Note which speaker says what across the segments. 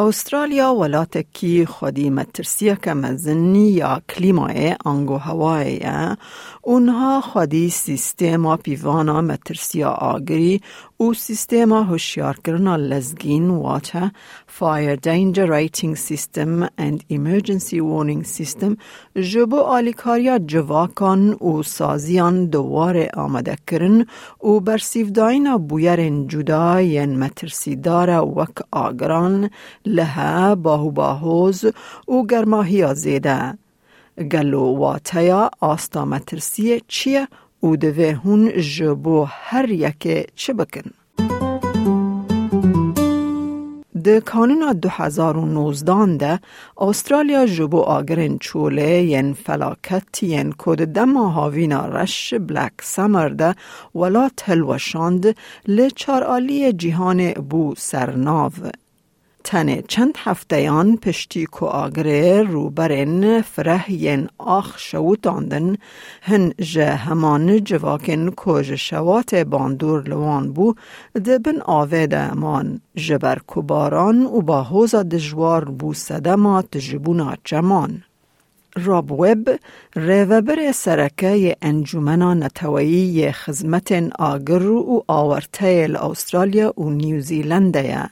Speaker 1: استرالیا ولات کی خودی مترسیه که مزنی یا کلیمای انگو هوایی اونها خودی سیستما پیوانا مترسیا آگری و سیستما هوشیار کرنا لزگین واتا Fire Danger Rating System and Emergency Warning System. جبو آلیکاریا جواکان و سازیان دوار آمده کرن و برسیفداین بویرن جدا ین مترسی داره وک آگران لها باهو باهوز و گرماهی زیده گلو واتیا آستا مترسی چیه و دوه هون جبو هر یک چه بکن. د کانون 2019 ده استرالیا جبو آگرن چوله ین فلاکت ین کود دما هاوینا رش بلک سمر ده ولا تلوشاند لچار جیهان بو سرناو. تنه. چند هفتهیان پشتی کو آگره روبرن فره ین آخ شوتاندن هن جه همان جواکن کج شوات باندور لوان بو. دبن آوه امان جبر کباران و با حوزا دجوار بو سدمات جبونا چمان. راب وب ریوبر سرکه انجمنا نتوایی خزمت آگر و آورته استرالیا و نیوزیلنده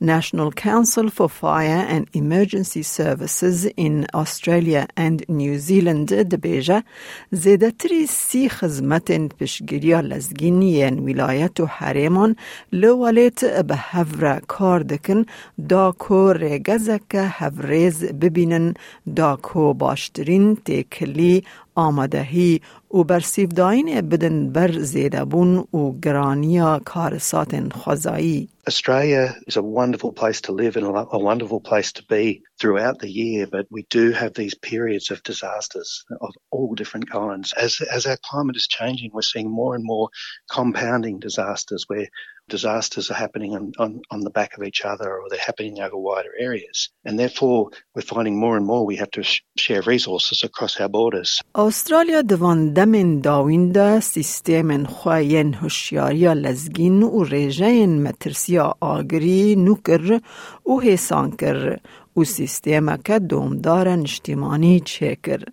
Speaker 1: National Council for Fire and Emergency Services in Australia and New Zealand دبیجه زیدتری سی خزمت پشگیری لزگینی ولایت و حریمان لولیت به هفره کار دکن دا کو ریگزک هفریز ببینن دا کو باشترین تکلی آمادهی و برسیفداین بدن بر زیدبون و گرانیا کارسات خزایی
Speaker 2: Australia is a wonderful place to live and a wonderful place to be throughout the year, but we do have these periods of disasters of all different kinds. As, as our climate is changing, we're seeing more and more compounding disasters where disasters are happening on, on, on the back of each other or they're happening over wider areas. And therefore, we're finding more and more we have to sh share resources across our borders.
Speaker 1: Australia دوان دمن داوینده سیستم خواین هوشیاری لزگین و رژین مترسیا آگری نوکر و حسان کر و سیستم که دومدار اجتماعی چکر.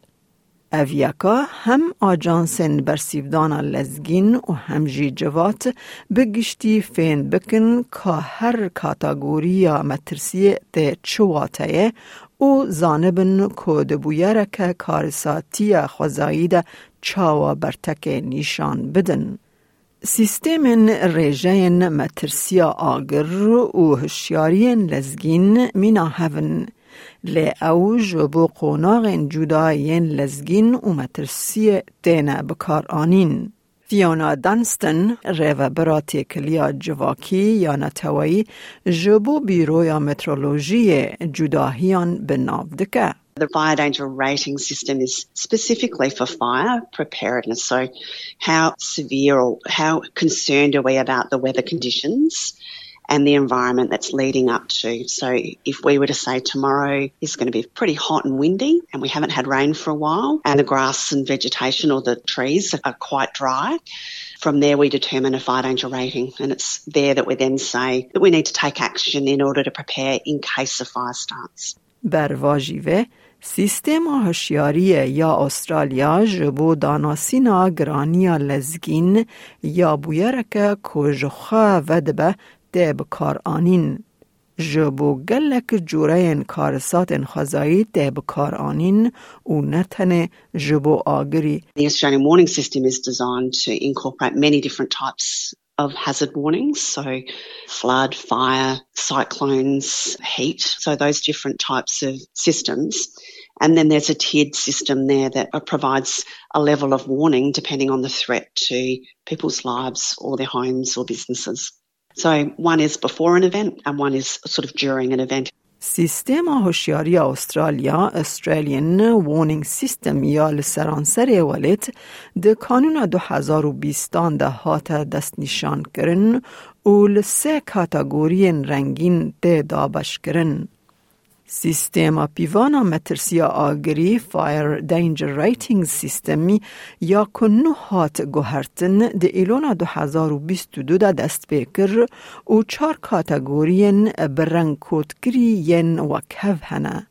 Speaker 1: اویاکا هم آجانسن برسیودان لزگین و هم جی جوات بگشتی فین بکن که هر کاتاگوری یا مترسی ده چواتایه و زانبن کود بویرک کارساتی خوزایی ده چاوا برتک نیشان بدن. سیستم ریجین مترسیا آگر و هشیارین لزگین مینا هفن لی او جبو قوناغ جداین لزگین و مترسی دینه بکار آنین. فیونا دانستن ریو براتی کلیا جواکی یا نتوایی جبو بیرویا مترولوژی جداهیان بناو دکه.
Speaker 3: The fire danger rating system is specifically for fire preparedness. So, how severe or how concerned are we about the weather conditions? and the environment that's leading up to. So if we were to say tomorrow is going to be pretty hot and windy and we haven't had rain for a while and the grass and vegetation or the trees are quite dry, from there we determine a fire danger rating and it's there that we then say that we need to take action in order to prepare in case a fire starts.
Speaker 1: سیستم هوشیاری یا استرالیا جبو داناسینا گرانیا لزگین یا بویرک کجخه ودبه
Speaker 3: the Australian warning system is designed to incorporate many different types of hazard warnings, so flood, fire, cyclones, heat, so those different types of systems. And then there's a tiered system there that provides a level of warning depending on the threat to people's lives or their homes or businesses. So one is before an event and one is sort of during an event.
Speaker 1: سیستم هوشیاری استرالیا استرالیان وارنینگ سیستم یا لسرانسر ولت ده کانون 2020 ده هات دست نشان کرن و لسه کاتگوری رنگین ده دابش کرن. سیستم پیوانا مترسیا آگری فایر دینجر ریتینگ سیستمی یا کنو هات گوهرتن ده ایلونا دو هزار و بیست دو دا دست بکر و چار کاتگورین برنگ کودگری ین و کف هنه.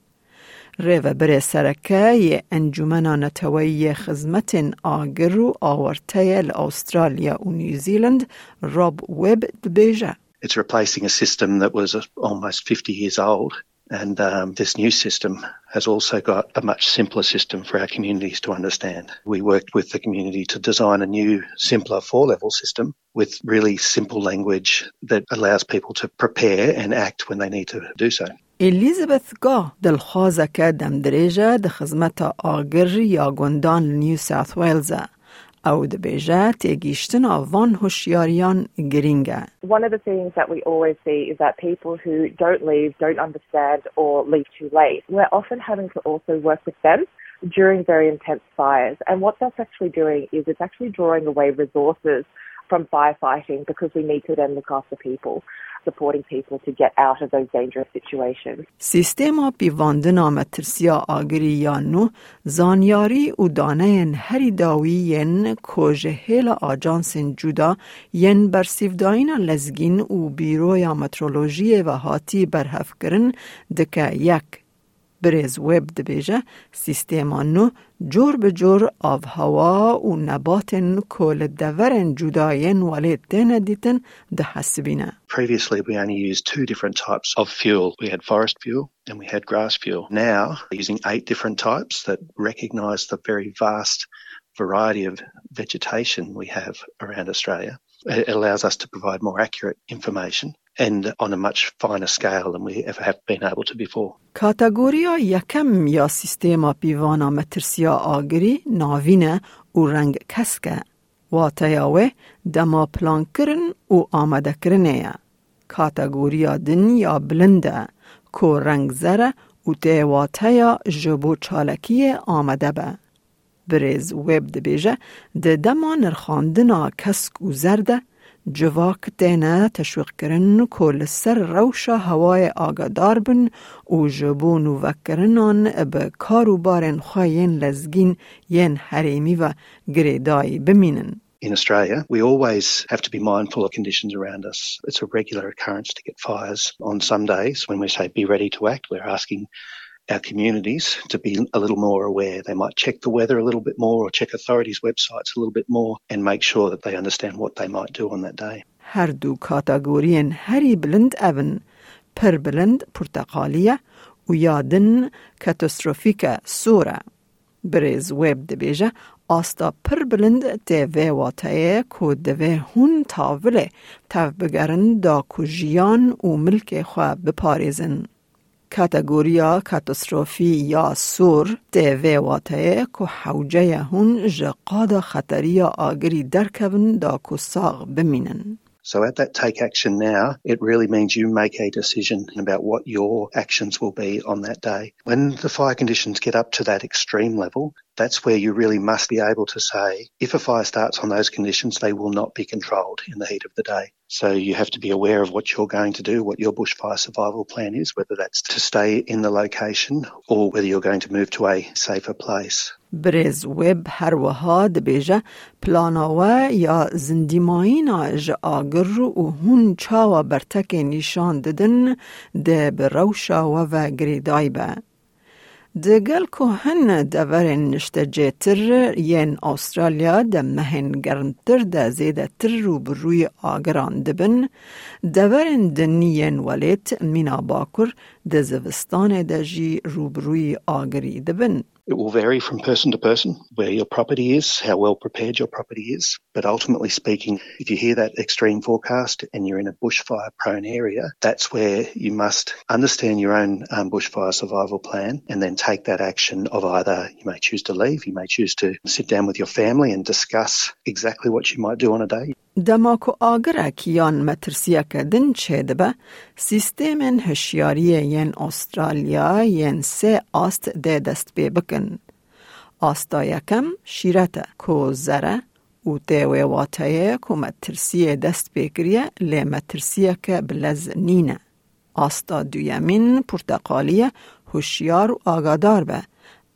Speaker 1: ریو بر سرکه انجمنا نتوی خزمت آگر و آورته استرالیا و نیوزیلند راب ویب دبیجه.
Speaker 2: It's replacing a system that was almost 50 years old And um, this new system has also got a much simpler system for our communities to understand. We worked with the community to design a new, simpler four level system with really simple language that allows people to prepare and act when they need to do so.
Speaker 1: الیزابeth گا دلخوازه که دم دریجه ده خزمت آگر یا گندان نیو ساوت ویلزه. او دبیجه تیگیشتن آوان هوشیاریان گرینگه.
Speaker 4: One of the things that we always see is that people who don't leave, don't understand or leave too late, we're often having to also work with them during very intense fires. And what that's actually doing is it's actually drawing away resources from firefighting because we need to then look after people. Supporting people to get out of those dangerous situations.
Speaker 1: سیستما پیواندنا مترسیا آگری یا نو زانیاری و دانه هری داوی ین کوژه هیل جودا ین برسیفداین لزگین و بیرویا مترولوژی و هاتی برهف کرن دکه یک برز وب دبیجه سیستما جور به جور آب هوا و نبات کل دورن جداین ولید دین دیتن ده حسبینه.
Speaker 2: Previously we only used two different types of fuel. We had forest fuel and we had grass fuel. Now using eight different types that recognize the very vast variety of vegetation we have around Australia. It allows us to provide more accurate information and on a much finer scale than we ever have been able to before.
Speaker 1: کاتگوریا یکم یا سیستما پیوانا مترسیا آگری ناوینه و رنگ کسکه. واتیاوه دما پلان کرن و آمده کرنه یا. کاتگوریا دن یا بلنده کو رنگ زره و تی واتیا جبو چالکی آمده به. برز ویب دبیجه ده دما نرخاندنا کسک و زرده جواک دینا تشویق کرن کل سر روشا هوای آگادار بن و جبون و وکرنان به کارو بارن خواین لزگین ین حریمی و گریدای بمینن.
Speaker 2: In Australia, we always have to be mindful of conditions around us. It's a regular occurrence to get fires. On some days, when we say be ready to act, we're asking our communities to be a little more aware. They might check the weather a little bit more or check authorities' websites a little bit more and make sure that they understand what they might do on that day.
Speaker 1: هر دو کاتگورین هری بلند اون پر بلند پرتقالیه و یادن کاتاستروفیک سوره. بریز ویب دبیجه آستا پر بلند دوه واتایه که دوه هون تاوله تاو بگرن دا کجیان و ملک خواه بپاریزن. کاتگوریا کاتاستروفی یا سور دوی واته که حوجه هون جقاد خطری آگری درکبن دا که ساغ بمینن.
Speaker 2: So at that take action now, it really means you make a decision about what your actions will be on that day. When the fire conditions get up to that extreme level, that's where you really must be able to say, if a fire starts on those conditions, they will not be controlled in the heat of the day. So you have to be aware of what you're going to do, what your bushfire survival plan is, whether that's to stay in the location or whether you're going to move to a safer place.
Speaker 1: برز ویب هر وها دبیجه پلاناوه یا زندیمایینا ج آگر و هون چاوا برتک نشان ددن ده بروشا و گریدای به. دگل که هن دور نشته جیتر ین استرالیا ده مهن گرمتر ده زیده تر رو بروی آگران دبن دور دنی ین ولیت مینا باکر ده زوستان ده جی رو بروی آگری دبن.
Speaker 2: It will vary from person to person where your property is, how well prepared your property is. But ultimately speaking, if you hear that extreme forecast and you're in a bushfire prone area, that's where you must understand your own um, bushfire survival plan and then take that action of either you may choose to leave, you may choose to sit down with your family and discuss exactly what you might do on a day.
Speaker 1: دماکو آگره کیان مترسیه کدن چه دبه سیستم هشیاری ین استرالیا ین سه آست ده دست بی بکن. آستا یکم شیرته کو زره و تیوه واتایه کو مترسیه دست بکریه لی مترسیه که بلز نینه. آستا دویمین پرتقالی هوشیار و آگادار به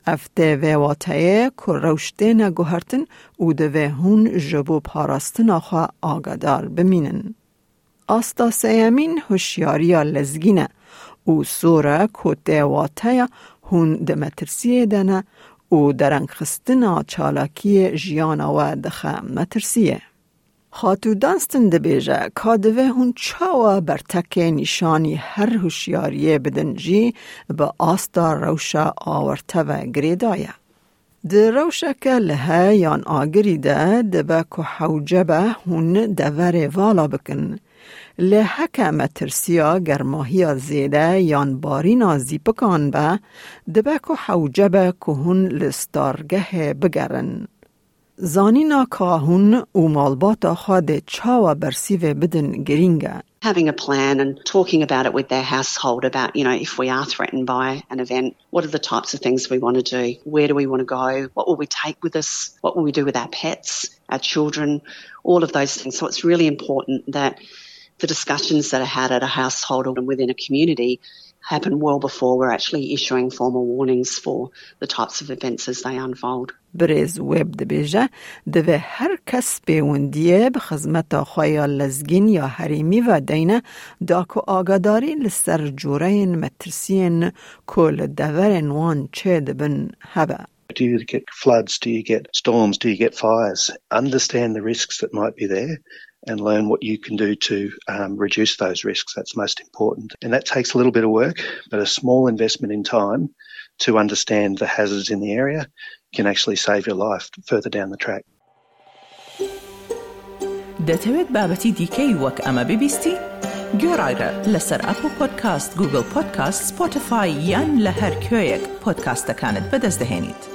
Speaker 1: افته و واتایه که روشته نگوهرتن او دوه هون جبو پاراستن آخوا آگادار بمینن. آستا سیمین هوشیاری لزگینه او سوره که دواتایه هون دمترسیه دنه او درنگ خستنا چالاکی جیانا و دخه مترسیه. خاتو دانستن دبیجه کادوه هون چاوا بر تک نشانی هر هوشیاریه بدنجی با آستا روشا آورته و. ده روشا که لها یان آگری ده دبا که حوجبه هون دوره والا بکن. که مترسیا گرماهی زیده یان بارینا زیپکان به دبا که حوجبه که هون لستارگه بگرن. زانینا کاهون و مالبات خود چاوا برسیوه بدن گرینگه.
Speaker 3: Having a plan and talking about it with their household about, you know, if we are threatened by an event, what are the types of things we want to do? Where do we want to go? What will we take with us? What will we do with our pets, our children? All of those things. So it's really important that the discussions that are had at a household and within a community happen well before we're actually issuing formal warnings for the types of events as they unfold.
Speaker 1: برز ویب دبیجه دوه هر کس پیوندیه به خزمت خواه لزگین یا حریمی و دینه دا که آگاداری لسر جورین مترسین کل دورن وان چه دبن هبه.
Speaker 2: Do you get floods? Do you get storms? Do you get fires? Understand the risks that might be there and learn what you can do to um, reduce those risks. That's most important. And that takes a little bit of work, but a small investment in time to understand the hazards in the area can actually save your life further down the track.
Speaker 5: دەتەوێت بابەتی دیکەی وەک ئەمە ببیستی؟ گۆڕایرە لەسەر ئەپ و پۆدکاست گوگل پۆدکاست سپۆتفاای یان لە هەر کوێیەک پۆدکاستەکانت بەدەستدەێنیت.